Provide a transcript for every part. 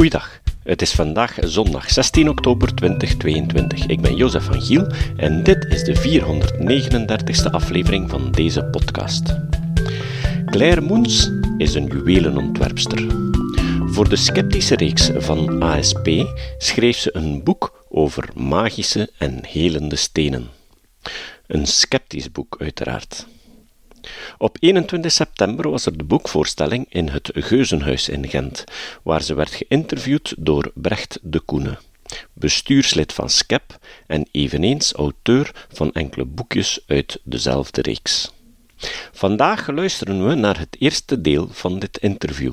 Goeiedag. Het is vandaag zondag 16 oktober 2022. Ik ben Jozef van Giel en dit is de 439ste aflevering van deze podcast. Claire Moens is een juwelenontwerpster. Voor de sceptische reeks van ASP schreef ze een boek over magische en helende stenen. Een sceptisch boek, uiteraard. Op 21 september was er de boekvoorstelling in het Geuzenhuis in Gent, waar ze werd geïnterviewd door Brecht de Koene, bestuurslid van SCEP en eveneens auteur van enkele boekjes uit dezelfde reeks. Vandaag luisteren we naar het eerste deel van dit interview.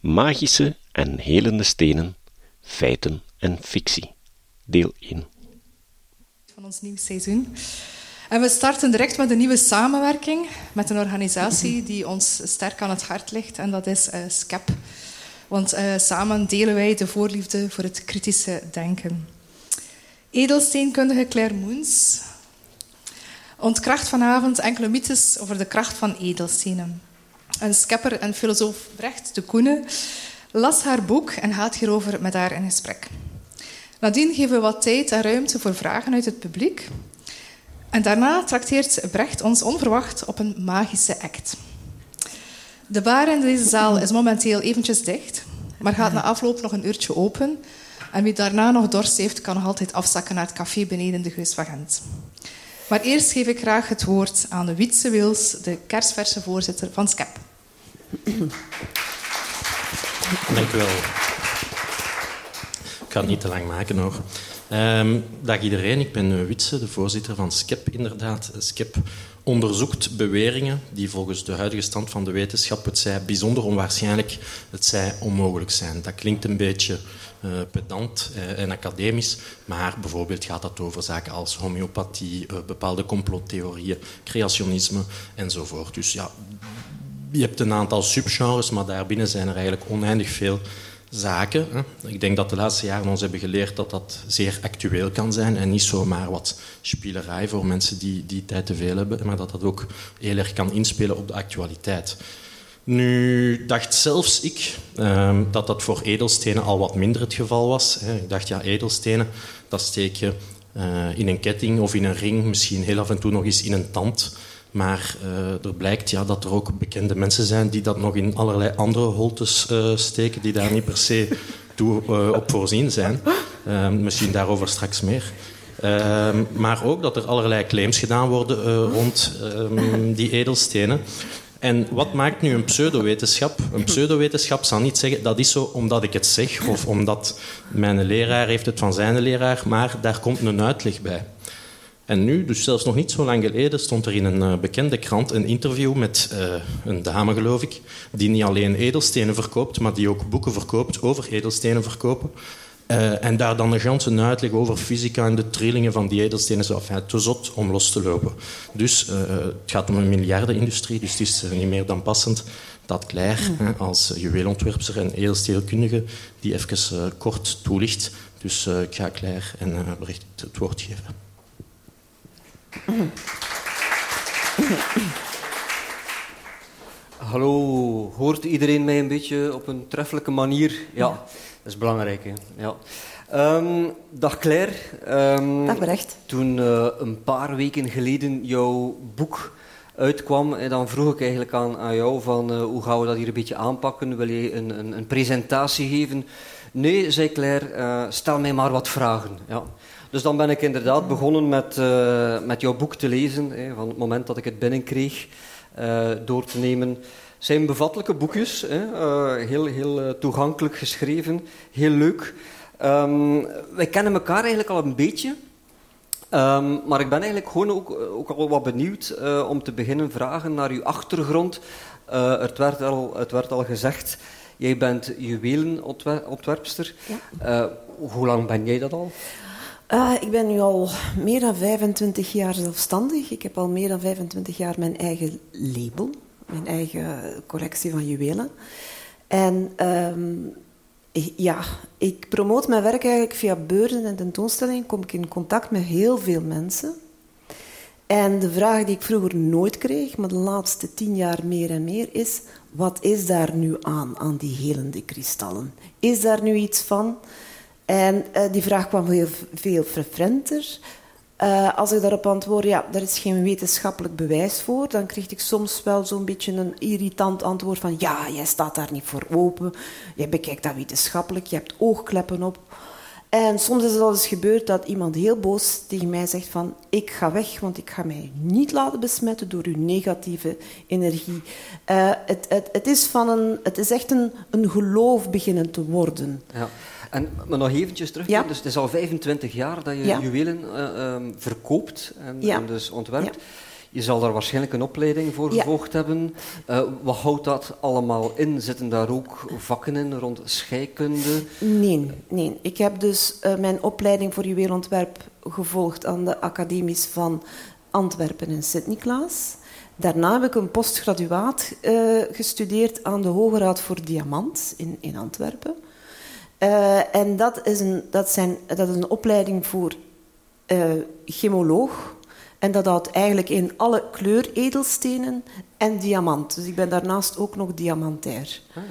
Magische en helende stenen, feiten en fictie. Deel 1. Van ons nieuw seizoen. En we starten direct met een nieuwe samenwerking met een organisatie die ons sterk aan het hart ligt, en dat is uh, SCEP. Want uh, samen delen wij de voorliefde voor het kritische denken. Edelsteenkundige Claire Moens ontkracht vanavond enkele mythes over de kracht van edelstenen. Een skepper en filosoof Brecht de Koene las haar boek en gaat hierover met haar in gesprek. Nadien geven we wat tijd en ruimte voor vragen uit het publiek. En daarna trakteert Brecht ons onverwacht op een magische act. De bar in deze zaal is momenteel eventjes dicht, maar gaat na afloop nog een uurtje open. En wie daarna nog dorst heeft, kan nog altijd afzakken naar het café beneden de Geus van Gent. Maar eerst geef ik graag het woord aan de Wietse Wils, de kerstverse voorzitter van SCEP. Dank u wel. Ik ga het niet te lang maken hoor. Um, dag iedereen, ik ben Witse, de voorzitter van SCEP inderdaad. SCEP onderzoekt beweringen die volgens de huidige stand van de wetenschap het zij bijzonder onwaarschijnlijk, het zij onmogelijk zijn. Dat klinkt een beetje uh, pedant uh, en academisch, maar bijvoorbeeld gaat dat over zaken als homeopathie, bepaalde complottheorieën, creationisme enzovoort. Dus ja, je hebt een aantal subgenres, maar daarbinnen zijn er eigenlijk oneindig veel zaken. Ik denk dat de laatste jaren ons hebben geleerd dat dat zeer actueel kan zijn en niet zomaar wat spielerij voor mensen die, die tijd te veel hebben, maar dat dat ook heel erg kan inspelen op de actualiteit. Nu dacht zelfs ik ehm, dat dat voor edelstenen al wat minder het geval was. Ik dacht, ja, edelstenen, dat steek je uh, in een ketting of in een ring, misschien heel af en toe nog eens in een tand. Maar uh, er blijkt ja, dat er ook bekende mensen zijn die dat nog in allerlei andere holtes uh, steken, die daar niet per se toe, uh, op voorzien zijn. misschien daarover straks meer. maar ook dat er allerlei claims gedaan worden rond ehm, die edelstenen. En wat maakt nu een pseudowetenschap? Een pseudowetenschap zal niet zeggen dat is zo omdat ik het zeg of omdat mijn leraar heeft het van zijn leraar, maar daar komt een uitleg bij. En nu, dus zelfs nog niet zo lang geleden, stond er in een uh, bekende krant een interview met uh, een dame, geloof ik, die niet alleen edelstenen verkoopt, maar die ook boeken verkoopt over edelstenen verkopen. Uh, en daar dan een ganse uitleg over fysica en de trillingen van die edelstenen is enfin, te zot om los te lopen. Dus het gaat om een miljardenindustrie, dus het is niet meer dan passend dat Claire als juweelontwerpster en edelsteelkundige die even kort toelicht. Dus ik ga Claire en Bericht het woord geven. Hallo, hoort iedereen mij een beetje op een treffelijke manier? Ja, dat is belangrijk. Hè? Ja. Um, dag Claire. Um, dag Brecht. Toen uh, een paar weken geleden jouw boek uitkwam, en dan vroeg ik eigenlijk aan, aan jou van uh, hoe gaan we dat hier een beetje aanpakken? Wil je een, een, een presentatie geven? Nee, zei Claire, uh, stel mij maar wat vragen. Ja. Dus dan ben ik inderdaad begonnen met, uh, met jouw boek te lezen, hè, van het moment dat ik het binnenkreeg, uh, door te nemen. Het zijn bevattelijke boekjes, hè, uh, heel, heel toegankelijk geschreven, heel leuk. Um, wij kennen elkaar eigenlijk al een beetje, um, maar ik ben eigenlijk gewoon ook, ook al wat benieuwd om te beginnen vragen naar uw achtergrond. het, werd al, het werd al gezegd, jij bent juwelenontwerpster. Ja. hoe lang ben jij dat al? Uh, ik ben nu al meer dan 25 jaar zelfstandig. Ik heb al meer dan 25 jaar mijn eigen label, mijn eigen collectie van juwelen. En um, ja, ik promoot mijn werk eigenlijk via beurzen en tentoonstellingen. Kom ik in contact met heel veel mensen. En de vraag die ik vroeger nooit kreeg, maar de laatste tien jaar meer en meer, is: wat is daar nu aan, aan die helende kristallen? Is daar nu iets van? En uh, die vraag kwam heel veel frequenter. Uh, als ik daarop antwoord, ja, daar is geen wetenschappelijk bewijs voor, dan kreeg ik soms wel zo'n beetje een irritant antwoord van, ja, jij staat daar niet voor open, jij bekijkt dat wetenschappelijk, je hebt oogkleppen op. En soms is het al eens gebeurd dat iemand heel boos tegen mij zegt van ik ga weg, want ik ga mij niet laten besmetten door uw negatieve energie. Uh, het, het, het, is van een, het is echt een, een geloof beginnen te worden. Ja. En, maar nog eventjes terug, ja. dus het is al 25 jaar dat je ja. juwelen uh, um, verkoopt en, ja. en dus ontwerpt. Je zal daar waarschijnlijk een opleiding voor gevolgd hebben. Uh, wat houdt dat allemaal in? Zitten daar ook vakken in rond scheikunde? Nee, nee. ik heb dus uh, mijn opleiding voor juweelontwerp gevolgd aan de academies van Antwerpen en Sint-Niklaas. Daarna heb ik een postgraduaat gestudeerd aan de Hoge Raad voor Diamant in, in Antwerpen. En dat is, een, dat, zijn, dat is een opleiding voor chemoloog en dat houdt eigenlijk in alle kleuredelstenen en diamant. Dus ik ben daarnaast ook nog diamantair. Ah.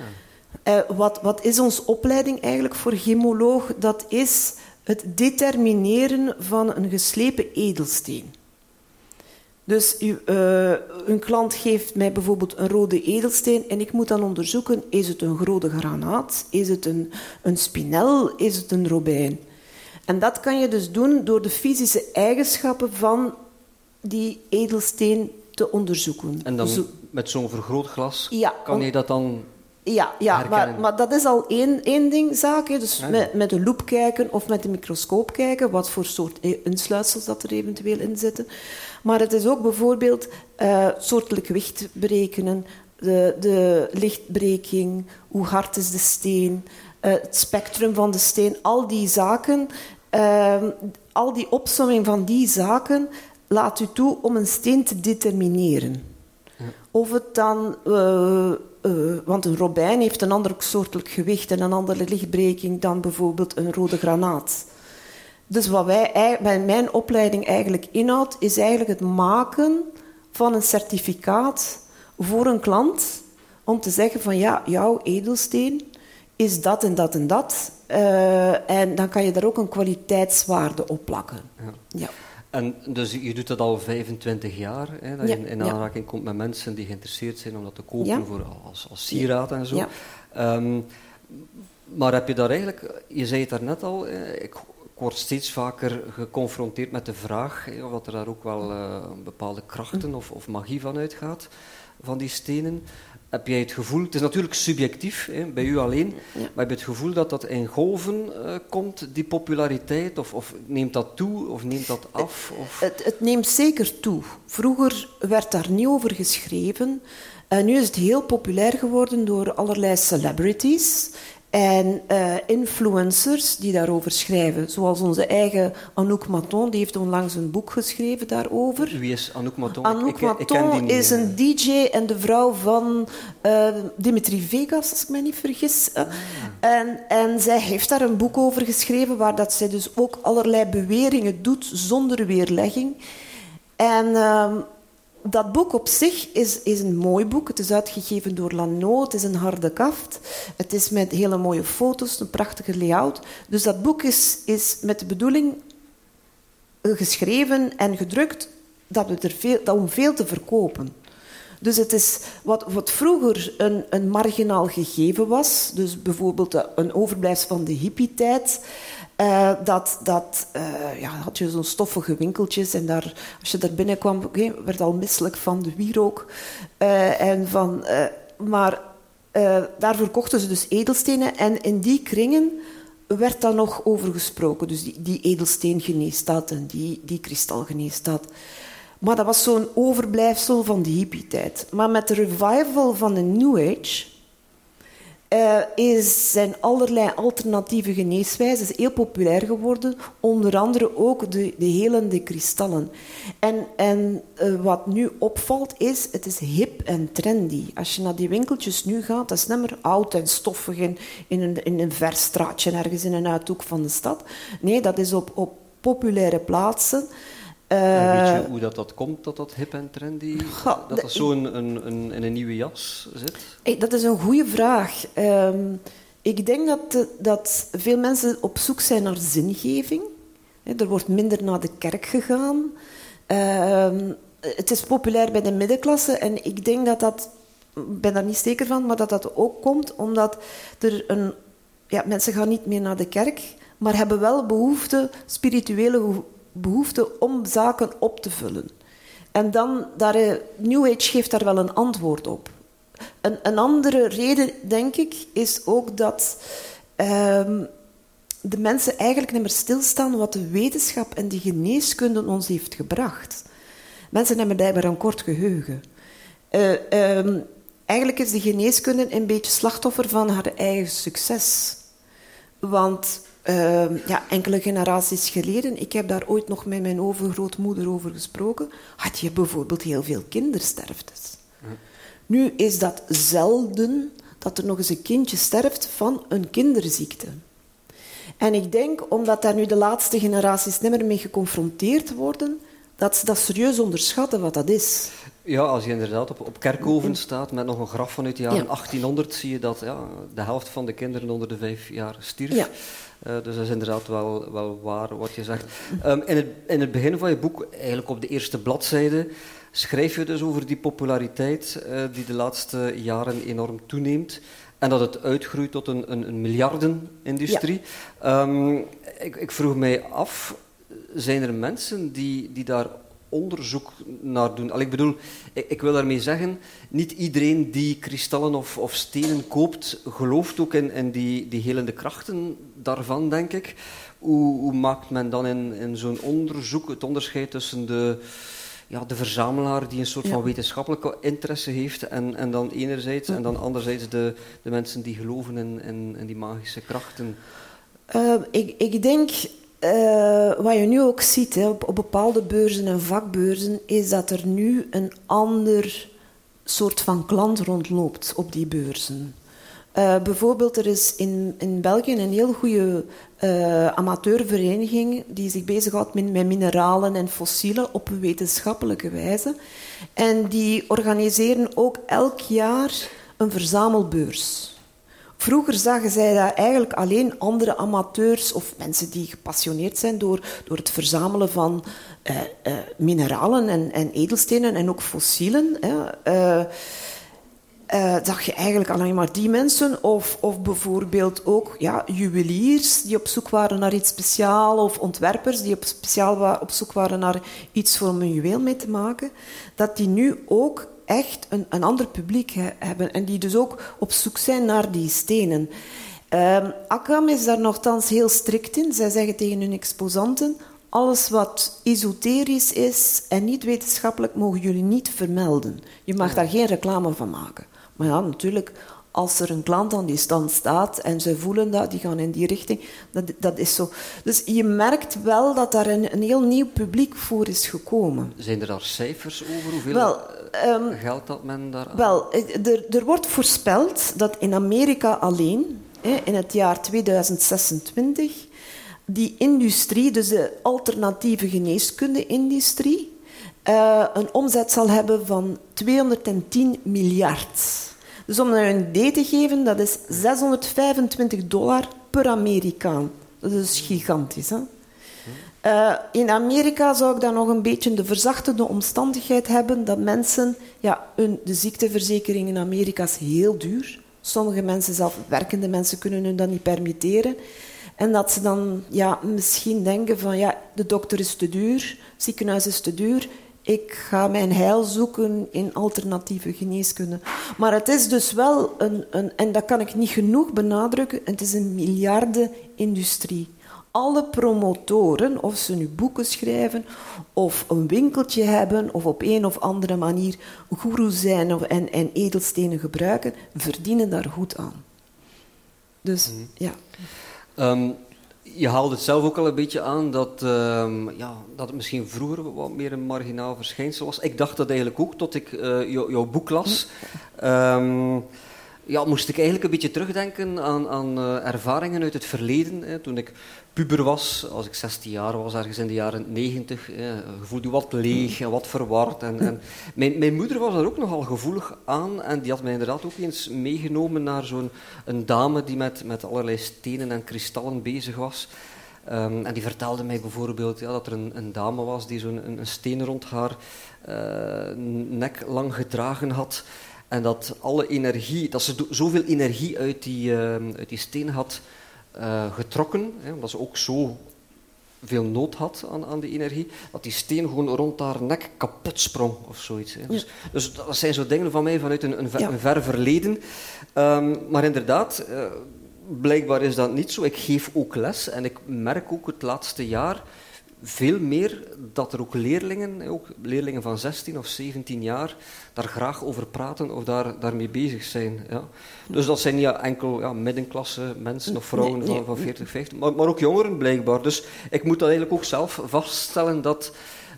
Uh, wat, wat is onze opleiding eigenlijk voor chemoloog? Dat is het determineren van een geslepen edelsteen. Dus u, uh, een klant geeft mij bijvoorbeeld een rode edelsteen en ik moet dan onderzoeken, is het een rode granaat, is het een, een spinel, is het een robijn? En dat kan je dus doen door de fysische eigenschappen van die edelsteen te onderzoeken. En dan met zo'n vergrootglas kan je dat dan ja, ja maar, maar, dat is al één, één ding, zaak. Dus met, met een loep kijken of met een microscoop kijken, wat voor soort insluitsels dat er eventueel in zitten. Maar het is ook bijvoorbeeld uh, soortelijk gewicht berekenen, de, de lichtbreking, hoe hard is de steen, uh, het spectrum van de steen, al die zaken. Uh, al die opsomming van die zaken laat u toe om een steen te determineren. Ja. Of het dan... Uh, uh, want een robijn heeft een ander soortelijk gewicht en een andere lichtbreking dan bijvoorbeeld een rode granaat. Dus wat wij, mijn opleiding eigenlijk inhoudt, is eigenlijk het maken van een certificaat voor een klant om te zeggen van ja, jouw edelsteen is dat en dat en dat. Uh, en dan kan je daar ook een kwaliteitswaarde op plakken. Ja. ja. En dus je doet dat al 25 jaar, hè, dat je in, aanraking komt met mensen die geïnteresseerd zijn om dat te kopen voor, als, als sieraad en zo. Um, maar heb je daar eigenlijk, je zei het daarnet al, ik, word steeds vaker geconfronteerd met de vraag of dat er daar ook wel uh, bepaalde krachten of, of, magie van uitgaat, van die stenen. Heb jij het gevoel, het is natuurlijk subjectief, hè, bij u alleen, maar heb je het gevoel dat dat in golven uh, komt, die populariteit? Of, of, neemt dat toe of neemt dat af? Of? Het, het, neemt zeker toe. Vroeger werd daar niet over geschreven. En nu is het heel populair geworden door allerlei celebrities. En uh, influencers die daarover schrijven, zoals onze eigen Anouk Maton, die heeft onlangs een boek geschreven daarover. Wie is Anouk Maton? Anouk Maton is een DJ en de vrouw van uh, Dimitri Vegas, als ik me niet vergis. Ah. En, en zij heeft daar een boek over geschreven, waar dat zij dus ook allerlei beweringen doet zonder weerlegging. En uh, dat boek op zich is, is een mooi boek. Het is uitgegeven door Lano. Het is een harde kaft. Het is met hele mooie foto's, een prachtige layout. Dus dat boek is, is met de bedoeling geschreven en gedrukt dat we er veel, dat om veel te verkopen. Dus het is wat, wat vroeger een, een marginaal gegeven was, dus bijvoorbeeld een overblijfsel van de hippie-tijd, uh, dat, dat uh, ja, had je zo'n stoffige winkeltjes en daar, als je daar binnenkwam, okay, werd al misselijk van de wierook. Uh, en van, maar daar verkochten ze dus edelstenen en in die kringen werd dan nog over gesproken. Dus die, die dat en die, die kristal geneest dat. Maar dat was zo'n overblijfsel van de hippie-tijd. Maar met de revival van de New Age uh, is, zijn allerlei alternatieve geneeswijzen heel populair geworden. Onder andere ook de, de helende kristallen. En, en uh, wat nu opvalt is, het is hip en trendy. Als je naar die winkeltjes nu gaat, dat is niet meer oud en stoffig in, in, een, in een ver straatje ergens in een uithoek van de stad. Nee, dat is op, op populaire plaatsen. Weet je hoe dat, dat komt, dat dat hip en trendy, dat dat zo een, een, in een nieuwe jas zit? dat is een goede vraag. Ehm, ik denk dat, dat veel mensen op zoek zijn naar zingeving. Er wordt minder naar de kerk gegaan. Ehm, het is populair bij de middenklasse en ik denk dat dat, ik ben daar niet zeker van, maar dat dat ook komt omdat er een, ja, mensen gaan niet meer naar de kerk, maar hebben wel behoefte, spirituele behoefte om zaken op te vullen. En dan, daar, eh, New Age geeft daar wel een antwoord op. Een, een andere reden, denk ik, is ook dat ehm, de mensen eigenlijk niet meer stilstaan wat de wetenschap en de geneeskunde ons heeft gebracht. Mensen hebben blijkbaar een kort geheugen. Uh, um, eigenlijk is de geneeskunde een beetje slachtoffer van haar eigen succes. Want uh, ja, enkele generaties geleden, ik heb daar ooit nog met mijn overgrootmoeder over gesproken, had je bijvoorbeeld heel veel kindersterftes. Nu is dat zelden dat er nog eens een kindje sterft van een kinderziekte. En ik denk, omdat daar nu de laatste generaties niet meer mee geconfronteerd worden, dat ze dat serieus onderschatten wat dat is. Ja, als je inderdaad op, op kerkhoven staat met nog een graf vanuit de jaren 1800, zie je dat ja, de helft van de kinderen onder de vijf jaar stierf. Ja. Uh, dus dat is inderdaad wel, wel waar wat je zegt. Um, in, het, in het begin van je boek, eigenlijk op de eerste bladzijde, schrijf je dus over die populariteit uh, die de laatste jaren enorm toeneemt. En dat het uitgroeit tot een, een, een miljardenindustrie. Ja. Um, ik, ik vroeg mij af, zijn er mensen die, die daar onderzoek naar doen. Al, ik bedoel, ik, ik, wil daarmee zeggen, niet iedereen die kristallen of, of stenen koopt, gelooft ook in, in die, die helende krachten daarvan, denk ik. Hoe, hoe maakt men dan in, in zo'n onderzoek het onderscheid tussen de, ja, de verzamelaar die een soort van wetenschappelijke interesse heeft en, en dan enerzijds, en dan anderzijds de, de mensen die geloven in, in, in die magische krachten? Uh, ik, ik denk uh, wat je nu ook ziet hè, op, bepaalde beurzen en vakbeurzen, is dat er nu een ander soort van klant rondloopt op die beurzen. Uh, bijvoorbeeld, er is in, in België een heel goede uh, amateurvereniging die zich bezighoudt met, met mineralen en fossielen op een wetenschappelijke wijze. En die organiseren ook elk jaar een verzamelbeurs. Vroeger zagen zij daar eigenlijk alleen andere amateurs of mensen die gepassioneerd zijn door, door het verzamelen van uh, uh, mineralen en, en, edelstenen en ook fossielen. Uh, zag je eigenlijk alleen maar die mensen, of, of bijvoorbeeld ook ja, juweliers die op zoek waren naar iets speciaals, of ontwerpers die op, speciaal op zoek waren naar iets voor een juweel mee te maken, dat die nu ook echt een, een ander publiek hebben en die dus ook op zoek zijn naar die stenen. Um, Akram is daar nogthans heel strikt in. Zij zeggen tegen hun exposanten: alles wat esoterisch is en niet wetenschappelijk mogen jullie niet vermelden. Je mag daar geen reclame van maken. Maar ja, natuurlijk, als er een klant aan die stand staat en ze voelen dat, die gaan in die richting, dat, dat is zo. Dus je merkt wel dat daar een, een heel nieuw publiek voor is gekomen. Zijn er daar cijfers over? Hoeveel wel, um, geld dat men daar? Wel, er, er wordt voorspeld dat in Amerika alleen, in het jaar 2026, die industrie, dus de alternatieve geneeskunde-industrie, uh, een omzet zal hebben van 210 miljard. Dus om een idee te geven, dat is 625 dollar per Amerikaan. Dat is gigantisch. Hè? Uh, in Amerika zou ik dan nog een beetje de verzachtende omstandigheid hebben dat mensen, ja, hun, de ziekteverzekering in Amerika is heel duur. Sommige mensen, zelf werkende mensen, kunnen hun dat niet permitteren. En dat ze dan ja, misschien denken van ja, de dokter is te duur, het ziekenhuis is te duur, ik ga mijn heil zoeken in alternatieve geneeskunde. Maar het is dus wel een, een en dat kan ik niet genoeg benadrukken, het is een miljardenindustrie. Alle promotoren, of ze nu boeken schrijven, of een winkeltje hebben, of op een of andere manier guru zijn of, en, en edelstenen gebruiken, verdienen daar goed aan. Dus mhm. ja. Um, je haalde het zelf ook al een beetje aan dat, uh, ja, dat het misschien vroeger wat meer een marginaal verschijnsel was. Ik dacht dat eigenlijk ook tot ik uh, jou, jouw boek las. Um, ja, moest ik eigenlijk een beetje terugdenken aan, aan uh, ervaringen uit het verleden. Hè. Toen ik puber was, als ik 16 jaar was, ergens in de jaren 90, hè, voelde je wat leeg en wat verward. En, en mijn, mijn, moeder was daar ook nogal gevoelig aan en die had mij inderdaad ook eens meegenomen naar zo'n een dame die met, met allerlei stenen en kristallen bezig was. Um, en die vertelde mij bijvoorbeeld ja, dat er een, een dame was die zo'n een, een steen rond haar uh, nek lang gedragen had. En dat alle energie, dat ze zoveel energie uit die, uh, uit die steen had uh, getrokken, hè, omdat ze ook zo veel nood had aan, aan die energie, dat die steen gewoon rond haar nek kapot sprong of zoiets. Hè. Dus, dus, dat zijn zo dingen van mij vanuit een, een, ver, een ver verleden. Um, maar inderdaad, uh, blijkbaar is dat niet zo. Ik geef ook les en ik merk ook het laatste jaar veel meer dat er ook leerlingen, ook leerlingen van 16 of 17 jaar, daar graag over praten of daar, daarmee bezig zijn. Ja. Dus dat zijn niet enkel ja, middenklasse mensen of vrouwen van, van 40, 50, maar, maar ook jongeren blijkbaar. Dus ik moet dat eigenlijk ook zelf vaststellen dat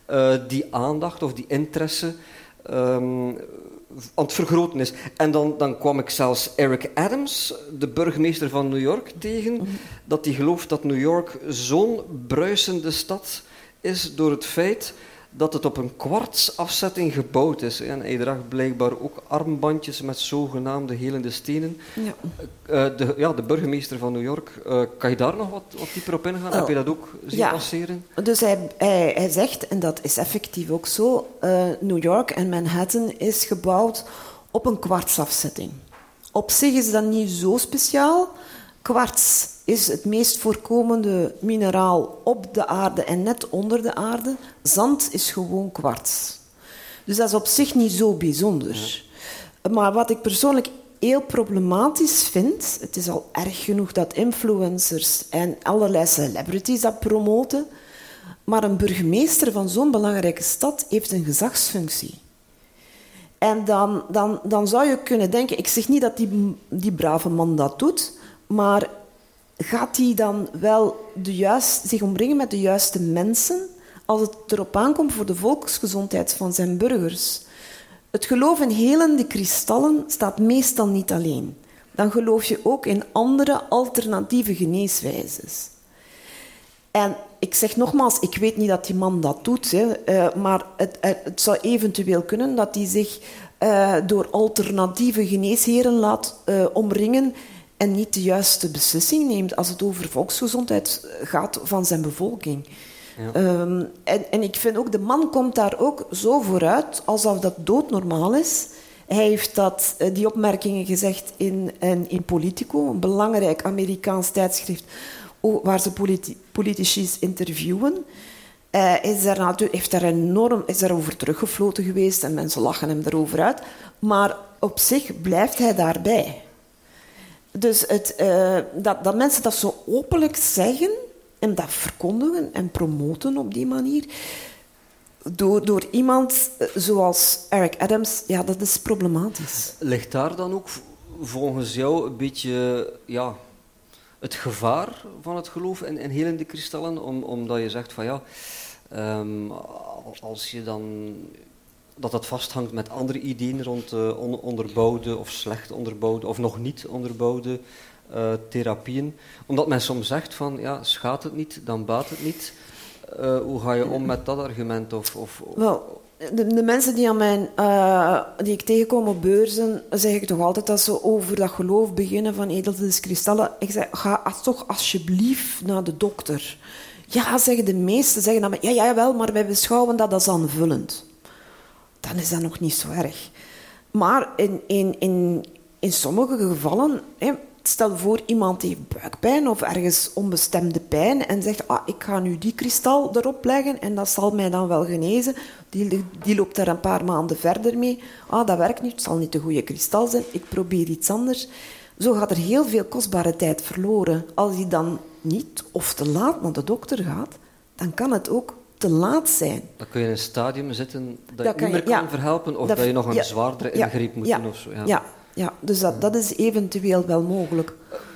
uh, die aandacht of die interesse um, aan het vergroten is. En dan, dan kwam ik zelfs Eric Adams, de burgemeester van New York, tegen. Mhm. Dat hij gelooft dat New York zo'n bruisende stad is door het feit dat het op een kwartsafzetting gebouwd is. En hij draagt blijkbaar ook armbandjes met zogenaamde helende stenen. Ja. Uh, de, ja, de burgemeester van New York, uh, kan je daar nog wat, wat dieper op ingaan? Heb je dat ook zien ja. passeren? Dus hij, hij, hij, zegt, en dat is effectief ook zo, uh, New York en Manhattan is gebouwd op een kwartsafzetting. Op zich is dat niet zo speciaal. Kwarts is het meest voorkomende mineraal op de aarde en net onder de aarde. Zand is gewoon kwarts. Dus dat is op zich niet zo bijzonder. Maar wat ik persoonlijk heel problematisch vind, het is al erg genoeg dat influencers en allerlei celebrities dat promoten, maar een burgemeester van zo'n belangrijke stad heeft een gezagsfunctie. En dan, dan, dan zou je kunnen denken, ik zeg niet dat die, die brave man dat doet, maar gaat hij dan wel de juist, zich omringen met de juiste mensen als het erop aankomt voor de volksgezondheid van zijn burgers? Het geloof in helende kristallen staat meestal niet alleen. Dan geloof je ook in andere alternatieve geneeswijzes. En ik zeg nogmaals, ik weet niet dat die man dat doet, hè, uh, maar het, het, zou eventueel kunnen dat hij zich uh, door alternatieve geneesheren laat omringen en niet de juiste beslissing neemt als het over volksgezondheid gaat van zijn bevolking. Ja. Um, en, en ik vind ook, de man komt daar ook zo vooruit alsof dat doodnormaal is. Hij heeft dat, eh, die opmerkingen gezegd in, in, in Politico, een belangrijk Amerikaans tijdschrift waar ze politi politici interviewen. Hij is daar, heeft daar enorm is daarover teruggefloten geweest en mensen lachen hem erover uit. Maar op zich blijft hij daarbij. Dus het, uh, dat, dat mensen dat zo openlijk zeggen en dat verkondigen en promoten op die manier, door, door iemand eh, zoals Eric Adams, ja, dat is problematisch. Ligt daar dan ook volgens jou een beetje ja, het gevaar van het geloof in, in helende kristallen? Om, omdat je zegt van ja, um, als je dan dat dat vasthangt met andere ideeën rond uh, onderbouwde of slecht onderbouwde of nog niet onderbouwde uh, therapieën. Omdat men soms zegt van, ja, schaadt het niet, dan baat het niet. Uh, hoe ga je om met dat argument? Of, of, Wel, de, de, mensen die, aan die ik tegenkom op beurzen, zeg ik toch altijd dat ze over dat geloof beginnen van edelstenen Ik zeg, ga toch alsjeblieft naar de dokter. Ja, zeggen de meesten, zeggen dan, ja, ja, wel, maar wij beschouwen dat als aanvullend dan is dat nog niet zo erg. Maar in, in, in, in sommige gevallen, hè, stel voor iemand heeft buikpijn of ergens onbestemde pijn en zegt, ah, ik ga nu die kristal erop leggen en dat zal mij dan wel genezen. Die, die loopt daar een paar maanden verder mee. Ah, dat werkt niet, het zal niet de goede kristal zijn, ik probeer iets anders. Zo gaat er heel veel kostbare tijd verloren. Als hij dan niet of te laat naar de dokter gaat, dan kan het ook te laat zijn. Dan kun je in een stadium zitten dat, je niet meer kan verhelpen of dat, je nog een zwaardere ingreep moet doen of zo. Ja, ja. dus dat, dat is eventueel wel mogelijk.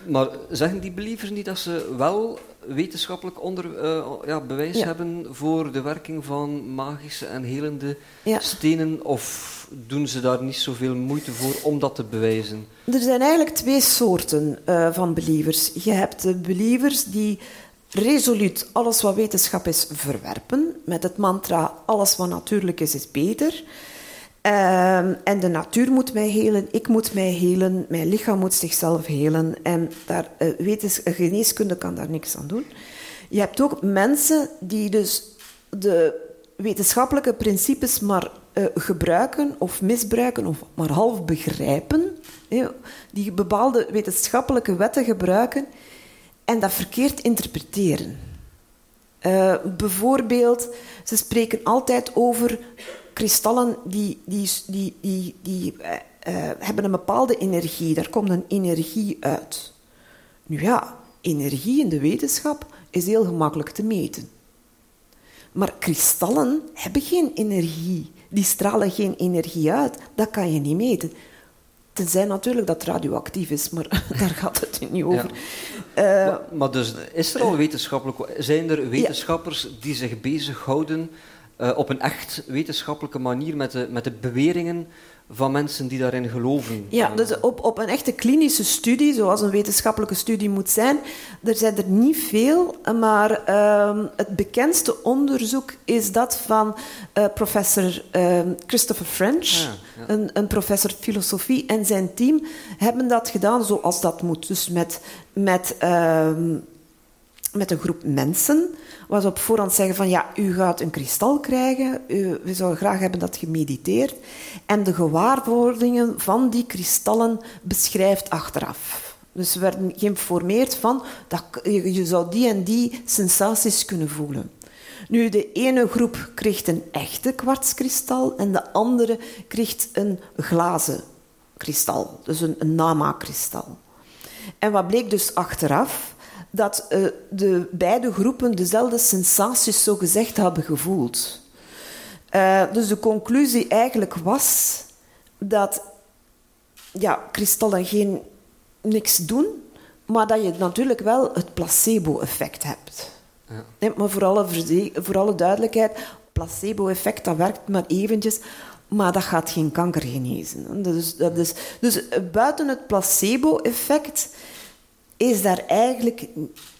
Maar zeggen die believers niet dat ze wel wetenschappelijk onder, eh, ja, bewijs Ja. hebben voor de werking van magische en helende Ja. stenen? Of doen ze daar niet zoveel moeite voor om dat te bewijzen? Er zijn eigenlijk twee soorten eh, van believers. Je hebt de believers die resoluut alles wat wetenschap is verwerpen, met het mantra alles wat natuurlijk is, is beter. Ehm, en de natuur moet mij helen, ik moet mij helen, mijn lichaam moet zichzelf helen. En daar, wetens- geneeskunde kan daar niks aan doen. Je hebt ook mensen die dus de wetenschappelijke principes maar eh, gebruiken of misbruiken of maar half begrijpen. die bepaalde wetenschappelijke wetten gebruiken en dat verkeerd interpreteren. Eh, bijvoorbeeld, ze spreken altijd over kristallen die, die, die, die, die eh, eh, hebben een bepaalde energie. Daar komt een energie uit. Nu ja, energie in de wetenschap is heel gemakkelijk te meten. Maar kristallen hebben geen energie. Die stralen geen energie uit. Dat kan je niet meten. Tenzij natuurlijk dat het radioactief is, maar daar gaat het niet over. Eh, maar, maar dus is er al wetenschappelijk... Zijn er wetenschappers die zich bezighouden eh op een echt wetenschappelijke manier met de, met de beweringen van mensen die daarin geloven? Ja, dus op, op een echte klinische studie, zoals een wetenschappelijke studie moet zijn, er zijn er niet veel, maar ehm, het bekendste onderzoek is dat van eh, professor ehm, Christopher French, Ah, ja. een, een professor filosofie, en zijn team hebben dat gedaan zoals dat moet. Dus met, met, ehm, met een groep mensen, ze op voorhand zeggen van ja, u gaat een kristal krijgen, we zouden graag hebben dat gemediteerd, en de gewaarwordingen van die kristallen beschrijft achteraf. Dus ze werden geïnformeerd van dat je, je zou die en die sensaties kunnen voelen. Nu, de ene groep kreeg een echte kwartskristal en de andere kreeg een glazen kristal, dus een, een nama-kristal. En wat bleek dus achteraf? Dat eh, de beide groepen dezelfde sensaties zo gezegd hebben gevoeld. Eh, dus de conclusie eigenlijk was dat ja, kristallen geen niks doen, maar dat je natuurlijk wel het placebo-effect hebt. Ja. Nee, maar voor alle, voor alle duidelijkheid, placebo-effect dat werkt maar eventjes, maar dat gaat geen kanker genezen. Dus, dat is, dus eh, buiten het placebo-effect is daar eigenlijk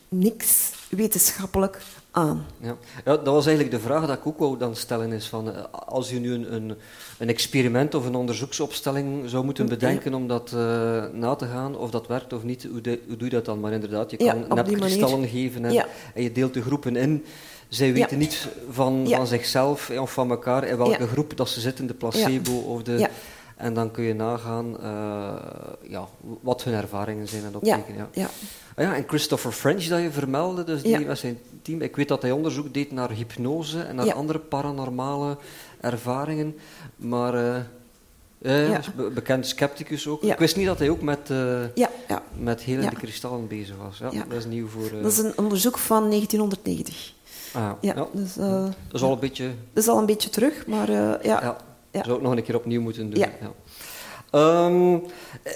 niks wetenschappelijk aan. Ja. ja, dat was eigenlijk de vraag dat ik ook wou dan stellen. Is van, eh, als je nu een, een, een experiment of een onderzoeksopstelling zou moeten bedenken om dat eh, na te gaan, of dat werkt of niet, hoe, de- hoe doe je dat dan? Maar inderdaad, je Ja, kan op net die manier. kristallen geven en, Ja. en je deelt de groepen in. Zij weten niet van, Ja. van zichzelf of van elkaar in welke Ja. groep dat ze zitten, de placebo of de... En dan kun je nagaan eh, ja, wat hun ervaringen zijn en Ja, optekenen. Ja. ja. Ah ja, en Christopher French dat je vermeldde, dus die Ja. met zijn team. Ik weet dat hij onderzoek deed naar hypnose en naar Ja. andere paranormale ervaringen. Maar Ja. be- bekend scepticus ook. Ja. Ik wist niet dat hij ook met, eh Ja, ja. met helende kristallen bezig was. Ja. Dat is nieuw voor... Dat is een onderzoek van 1990. ah, ja. Dus, Dat is al een beetje... dat is al een beetje terug, maar ja. Ja. Zou ik nog een keer opnieuw moeten doen. Ja. Ehm,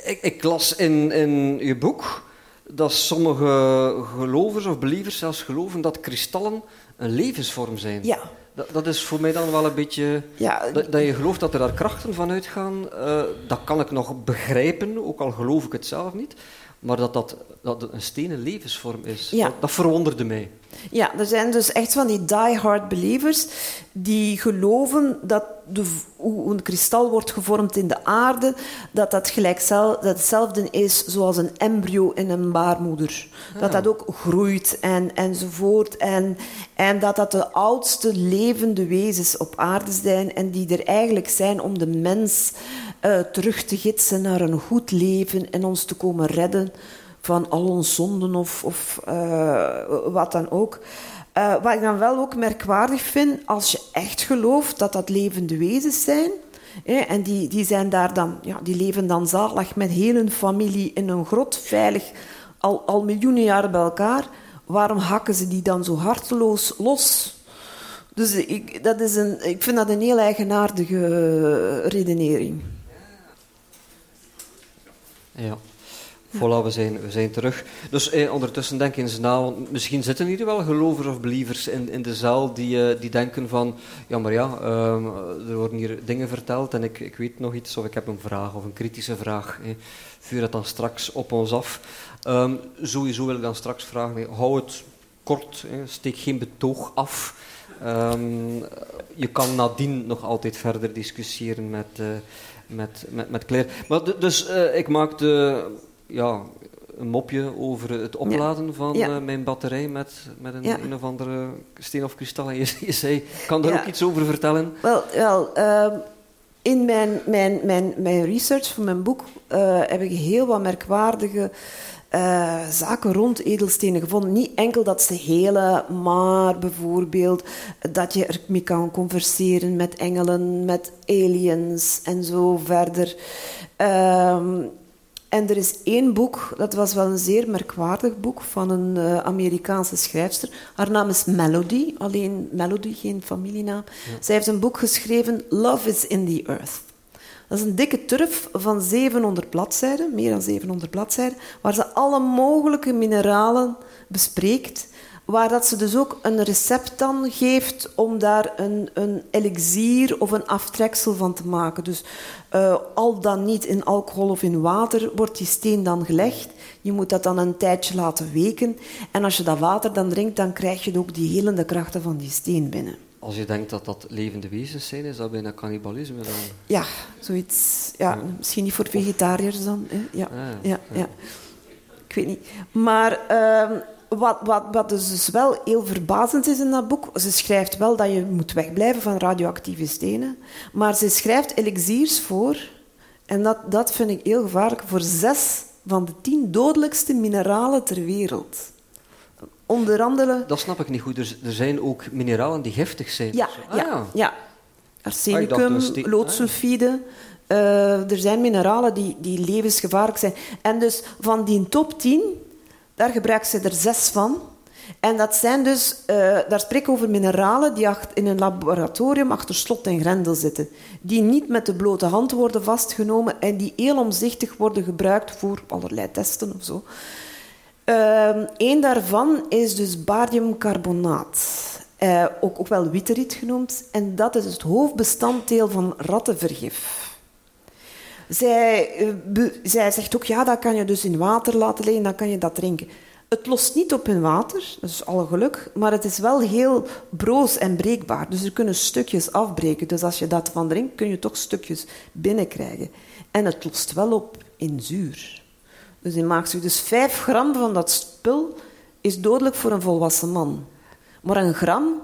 ik, ik las in, in je boek dat sommige gelovers of believers zelfs geloven dat kristallen een levensvorm zijn. Ja. Dat, dat is voor mij dan wel een beetje... Ja, Dat, dat je gelooft dat er daar krachten van uitgaan, eh, dat kan ik nog begrijpen, ook al geloof ik het zelf niet. Maar dat, dat, dat een stenen levensvorm is, Ja. dat, dat verwonderde mij. Ja, er zijn dus echt van die die-hard believers die geloven dat de, hoe een kristal wordt gevormd in de aarde, dat dat, gelijk dat hetzelfde is zoals een embryo in een baarmoeder. Dat dat ook groeit en, enzovoort. En, en dat dat de oudste levende wezens op aarde zijn en die er eigenlijk zijn om de mens eh, terug te gidsen naar een goed leven en ons te komen redden van al onze zonden of, of eh, wat dan ook. Eh, wat ik dan wel ook merkwaardig vind, als je echt gelooft dat dat levende wezens zijn, en die, die, zijn daar dan, ja, die leven dan zalig met heel hun familie in een grot, veilig, al, al miljoenen jaren bij elkaar, waarom hakken ze die dan zo harteloos los? Dus ik, dat is een, ik vind dat een heel eigenaardige redenering. Ja. Voilà, we zijn, we zijn terug. Dus eh, ondertussen denken ze na, misschien zitten hier wel gelovers of believers in, in de zaal die, eh, die denken van, ja maar ja, ehm, er worden hier dingen verteld en ik, ik weet nog iets of ik heb een vraag of een kritische vraag. Eh. Vuur het dan straks op ons af. Ehm, sowieso wil ik dan straks vragen, hou het kort, eh, steek geen betoog af. Ehm, je kan nadien nog altijd verder discussiëren met, uh, met, met, met Claire. Maar dus uh, ik maakte ja, een mopje over het opladen van uh, mijn batterij met, met een, een of andere steen of kristal. En je, je zei, kan daar ook iets over vertellen? Wel, wel ehm, in mijn, mijn, mijn, mijn research voor mijn boek heb ik heel wat merkwaardige uh, zaken rond edelstenen gevonden. Niet enkel dat ze helen, maar bijvoorbeeld dat je ermee kan converseren met engelen, met aliens en zo verder. Uh, en er is één boek, dat was wel een zeer merkwaardig boek van een uh, Amerikaanse schrijfster. Haar naam is Melody, alleen Melody, geen familienaam. Ja. Zij heeft een boek geschreven, Love is in the Earth. Dat is een dikke turf van 700 bladzijden, meer dan 700 bladzijden, waar ze alle mogelijke mineralen bespreekt. Waar dat ze dus ook een recept dan geeft om daar een, een elixier of een aftreksel van te maken. Dus uh, al dan niet in alcohol of in water wordt die steen dan gelegd. Je moet dat dan een tijdje laten weken. En als je dat water dan drinkt, dan krijg je ook die helende krachten van die steen binnen. Als je denkt dat dat levende wezens zijn, is dat bijna cannibalisme dan? Ja, zoiets. Ja, Misschien niet voor vegetariërs dan. Hè? Ja, ah, ja, ja, Ik weet niet. Maar uh, wat, wat, wat dus, dus wel heel verbazend is in dat boek, ze schrijft wel dat je moet wegblijven van radioactieve stenen, maar ze schrijft elixiers voor, en dat, dat vind ik heel gevaarlijk, voor zes van de tien dodelijkste mineralen ter wereld. Onder andere... Dat snap ik niet goed. Er, er zijn ook mineralen die giftig zijn. Ja, ah, ja, ja. Arsenicum, dus loodsulfide. Uh, er zijn mineralen die, die levensgevaarlijk zijn. En dus van die top 10, daar gebruiken ze er zes van. En dat zijn dus, uh, daar spreek ik over mineralen die in een laboratorium achter slot en grendel zitten. Die niet met de blote hand worden vastgenomen en die heel omzichtig worden gebruikt voor allerlei testen of zo. Eén ehm, daarvan is dus bariumcarbonaat. Uh, ook, ook wel witteriet genoemd. En dat is het hoofdbestanddeel van rattenvergif. Zij, uh, zij zegt ook, ja, dat kan je dus in water laten liggen, dan kan je dat drinken. Het lost niet op in water, dat is alle geluk, maar het is wel heel broos en breekbaar. Dus er kunnen stukjes afbreken. Dus als je dat van drinkt, kun je toch stukjes binnenkrijgen. En het lost wel op in zuur. Dus in maagzuur. Dus 5 gram van dat spul is dodelijk voor een volwassen man. Maar een gram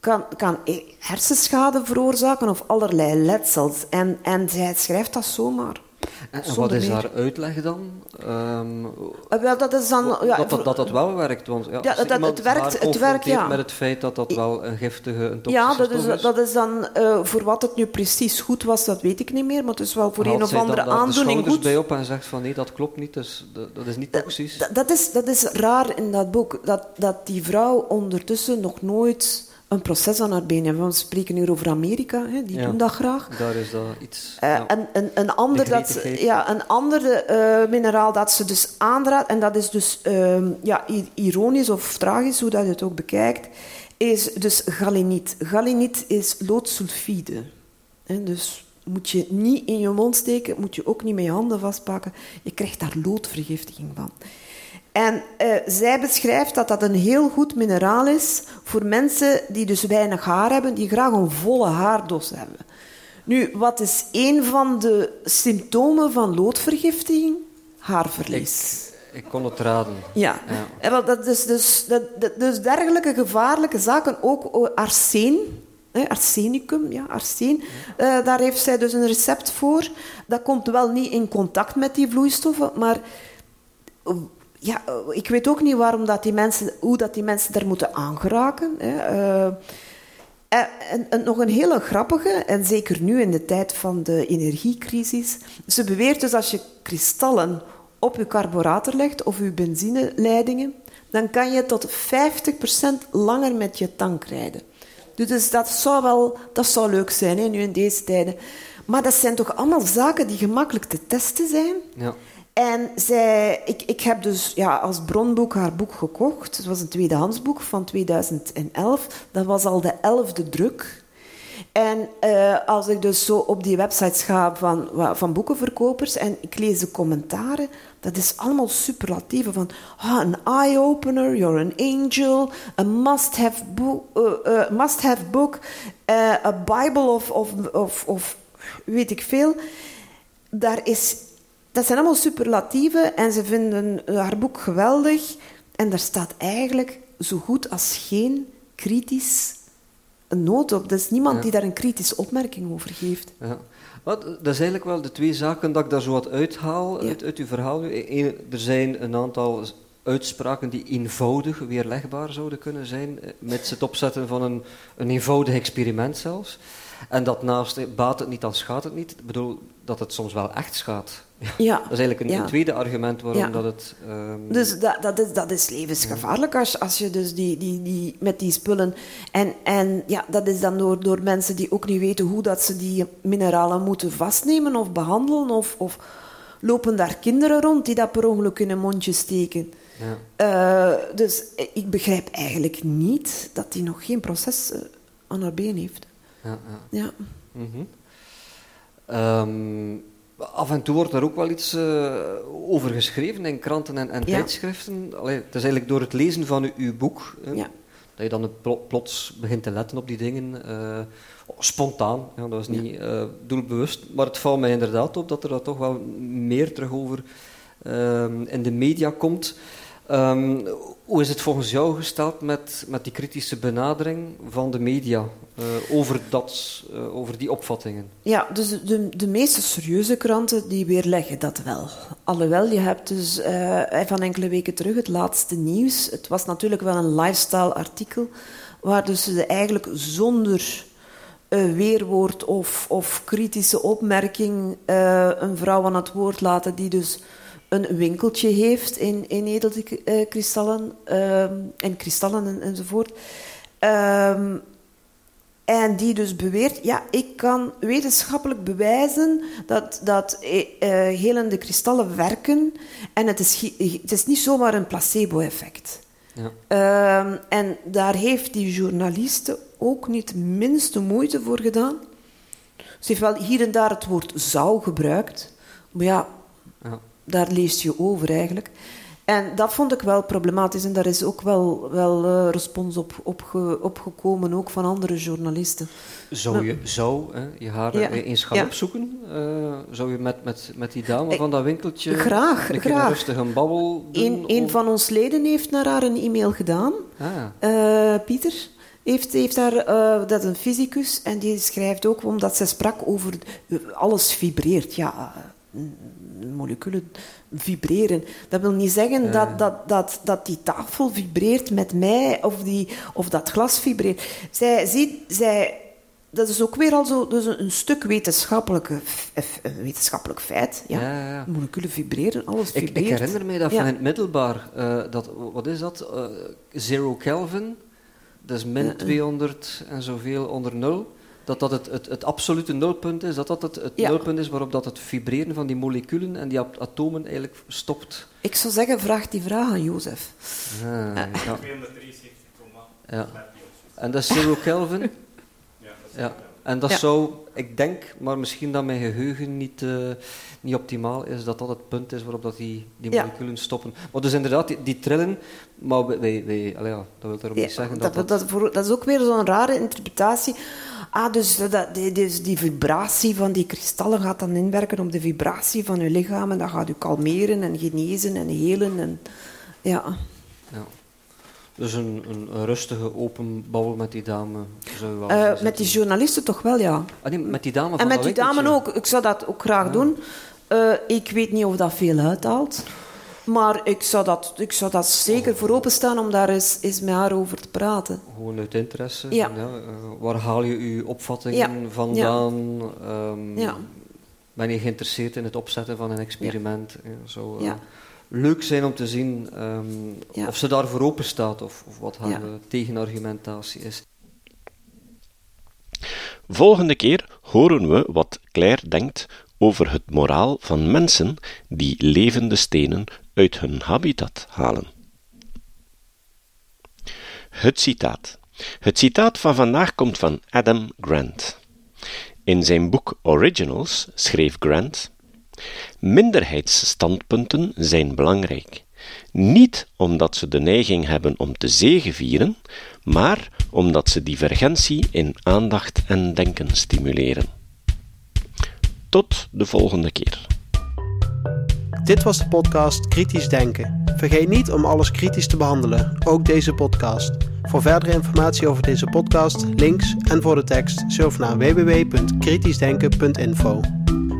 kan, kan hersenschade veroorzaken of allerlei letsels. En, en zij schrijft dat zomaar. En, wat is haar uitleg dan? Um, wel, dat, is dan ja, dat, dat, dat, dat wel werkt. Want ja, ja dat, het werkt, het werkt ja. met het feit dat dat wel een giftige, een Ja, dat is, is, dat is dan uh, voor wat het nu precies goed was, dat weet ik niet meer. Maar het is wel voor een of andere dan, aandoening goed. bij op en zegt van nee, dat klopt niet, dus dat, dat is niet toxisch. Dat, dat, is, dat is raar in dat boek, dat, dat die vrouw ondertussen nog nooit een proces aan haar benen. We spreken nu over Amerika, hè, die doen dat graag. Daar is dat iets. Uh, ja. een, een, een, ander dat, ja, een ander uh, mineraal dat ze dus aanraadt, en dat is dus uh, ja, ironisch of tragisch, hoe dat je het ook bekijkt, is dus galeniet. Galeniet is loodsulfide. Hè, dus moet je niet in je mond steken, moet je ook niet met je handen vastpakken. Je krijgt daar loodvergiftiging van. En uh, zij beschrijft dat dat een heel goed mineraal is voor mensen die dus weinig haar hebben, die graag een volle haardos hebben. Nu, wat is een van de symptomen van loodvergiftiging? Haarverlies. Ik, ik kon het raden. Ja, ja. En dat is dus, dat, dus dergelijke gevaarlijke zaken, ook arsen, arsenicum, ja, arseen. Uh, daar heeft zij dus een recept voor. Dat komt wel niet in contact met die vloeistoffen, maar ja, eh, ik weet ook niet waarom dat die mensen, hoe dat die mensen daar moeten aangeraken. Hè. Uh, en, en, nog een hele grappige, en zeker nu in de tijd van de energiecrisis. Ze beweert dus als je kristallen op je carburator legt of je benzineleidingen, dan kan je tot 50% langer met je tank rijden. Dus dat zou wel dat zou leuk zijn nu in deze tijden. Maar dat zijn toch allemaal zaken die gemakkelijk te testen zijn. Ja. En zij, ik, ik heb dus ja, als bronboek haar boek gekocht. Het was een tweedehandsboek van 2011. Dat was al de elfde druk. En uh, als ik dus zo op die websites ga van, van boekenverkopers en ik lees de commentaren, dat is allemaal superlatieven van ah, een eye-opener, you're an angel, a must-have book, uh, uh, must have book a Bible of, of, of, of weet ik veel. Daar is, dat zijn allemaal superlatieven en ze vinden haar boek geweldig. En daar staat eigenlijk zo goed als geen kritisch noot op. Er is niemand die daar een kritische opmerking over geeft. Ja. Wat, dat is eigenlijk wel de twee zaken dat ik daar zo wat uithaal uit, uit uw verhaal. Eén, er zijn een aantal uitspraken die eenvoudig weerlegbaar zouden kunnen zijn, eh, met het opzetten van een, een eenvoudig experiment zelfs. En dat naast eh, baat het niet, dan schaadt het niet. Ik bedoel, dat het soms wel echt schaadt. Ja. Dat is eigenlijk een, tweede argument waarom dat het... Um... Dus dat, dat, is, dat is levensgevaarlijk als, als je dus die, die, die, met die spullen... En, en ja, dat is dan door, door mensen die ook niet weten hoe dat ze die mineralen moeten vastnemen of behandelen. Of, of lopen daar kinderen rond die dat per ongeluk in een mondje steken. Ja. Uh, dus ik begrijp eigenlijk niet dat hij nog geen proces uh, aan haar been heeft. Ja. ja. ja. Mm -hmm. um, af en toe wordt er ook wel iets uh, over geschreven in kranten en, en tijdschriften. Allee, het is eigenlijk door het lezen van uw, boek ja. dat je dan plots begint te letten op die dingen. Uh, spontaan, ja, dat is niet uh, doelbewust. Maar het valt mij inderdaad op dat er dat toch wel meer terug over in de media komt. Um, hoe is het volgens jou gesteld met, met die kritische benadering van de media uh, over, dat, uh, over die opvattingen? Ja, dus de, de meeste serieuze kranten die weerleggen dat wel. Alhoewel, je hebt dus uh, van enkele weken terug het laatste nieuws. Het was natuurlijk wel een lifestyle artikel, waar dus ze eigenlijk zonder weerwoord of, of kritische opmerking een vrouw aan het woord laten die dus een winkeltje heeft in, in edelkristallen uh, en kristallen en, enzovoort. Um, en die dus beweert, ja, ik kan wetenschappelijk bewijzen dat, dat uh, helende kristallen werken. En het is, het is niet zomaar een placebo-effect. Ja. Um, en daar heeft die journaliste ook niet minste moeite voor gedaan. Ze heeft wel hier en daar het woord zou gebruikt. Maar ja daar lees je over eigenlijk. En dat vond ik wel problematisch en daar is ook wel, wel uh, respons op, op, opgekomen, ook van andere journalisten. Zou je, zou, hè, je haar ja. eens gaan opzoeken? Uh, zou je met, met, met die dame van dat winkeltje graag, een graag. rustig een babbel doen? Een, een van ons leden heeft naar haar een e-mail gedaan, ah. uh, Pieter. Heeft, heeft daar, dat is een fysicus, en die schrijft ook omdat zij sprak over alles vibreert. Ja, moleculen vibreren. Dat wil niet zeggen dat, dat, dat, dat die tafel vibreert met mij of, die, of dat glas vibreert. Zij ziet, zij, dat is ook weer al zo dus een, stuk wetenschappelijke, wetenschappelijk feit. Ja. ja, ja. Moleculen vibreren, alles vibreert. Ik, ik herinner me dat van het middelbaar, uh, dat, wat is dat? Uh, zero Kelvin, dat is min 200 en zoveel onder nul dat dat het, het, het, absolute nulpunt is, dat dat het, het nulpunt is waarop dat het vibreren van die moleculen en die atomen eigenlijk stopt. Ik zou zeggen, vraag die vraag aan Jozef. Ah, ja. 273, ja. En dat is zero Kelvin? Ja. En dat zou, ik denk, maar misschien dat mijn geheugen niet, uh, niet optimaal is, dat dat het punt is waarop dat die, die moleculen stoppen. Maar dus inderdaad, die, die trillen, maar wij, wij, allee, ja, dat wil daarom niet zeggen dat dat... Dat, dat, dat is ook weer zo'n rare interpretatie. Ah, dus, dat, die, dus die vibratie van die kristallen gaat dan inwerken op de vibratie van je lichaam en dat gaat u kalmeren en genezen en helen. En, ja. ja. Dus een, een, rustige, open babbel met die dame zou wel uh, Met die journalisten toch wel, ja. Ah, nee, met die dame van En met die dame ook. Ik zou dat ook graag doen. Uh, ik weet niet of dat veel uithaalt. Maar ik zou dat, ik zou dat zeker voor openstaan om daar eens, eens met haar over te praten. Gewoon uit interesse. Ja. ja uh, waar haal je uw opvattingen vandaan? Um, ja. Ben je geïnteresseerd in het opzetten van een experiment? Ja. Leuk zijn om te zien um, of ze daarvoor open staat of, of wat haar tegenargumentatie is. Volgende keer horen we wat Claire denkt over het moraal van mensen die levende stenen uit hun habitat halen. Het citaat. Het citaat van vandaag komt van Adam Grant. In zijn boek Originals schreef Grant: Minderheidsstandpunten zijn belangrijk, niet omdat ze de neiging hebben om te zegevieren, maar omdat ze divergentie in aandacht en denken stimuleren. Tot de volgende keer. Dit was de podcast Kritisch Denken. Vergeet niet om alles kritisch te behandelen, ook deze podcast. Voor verdere informatie over deze podcast, links en voor de tekst, surf naar www.kritischdenken.info.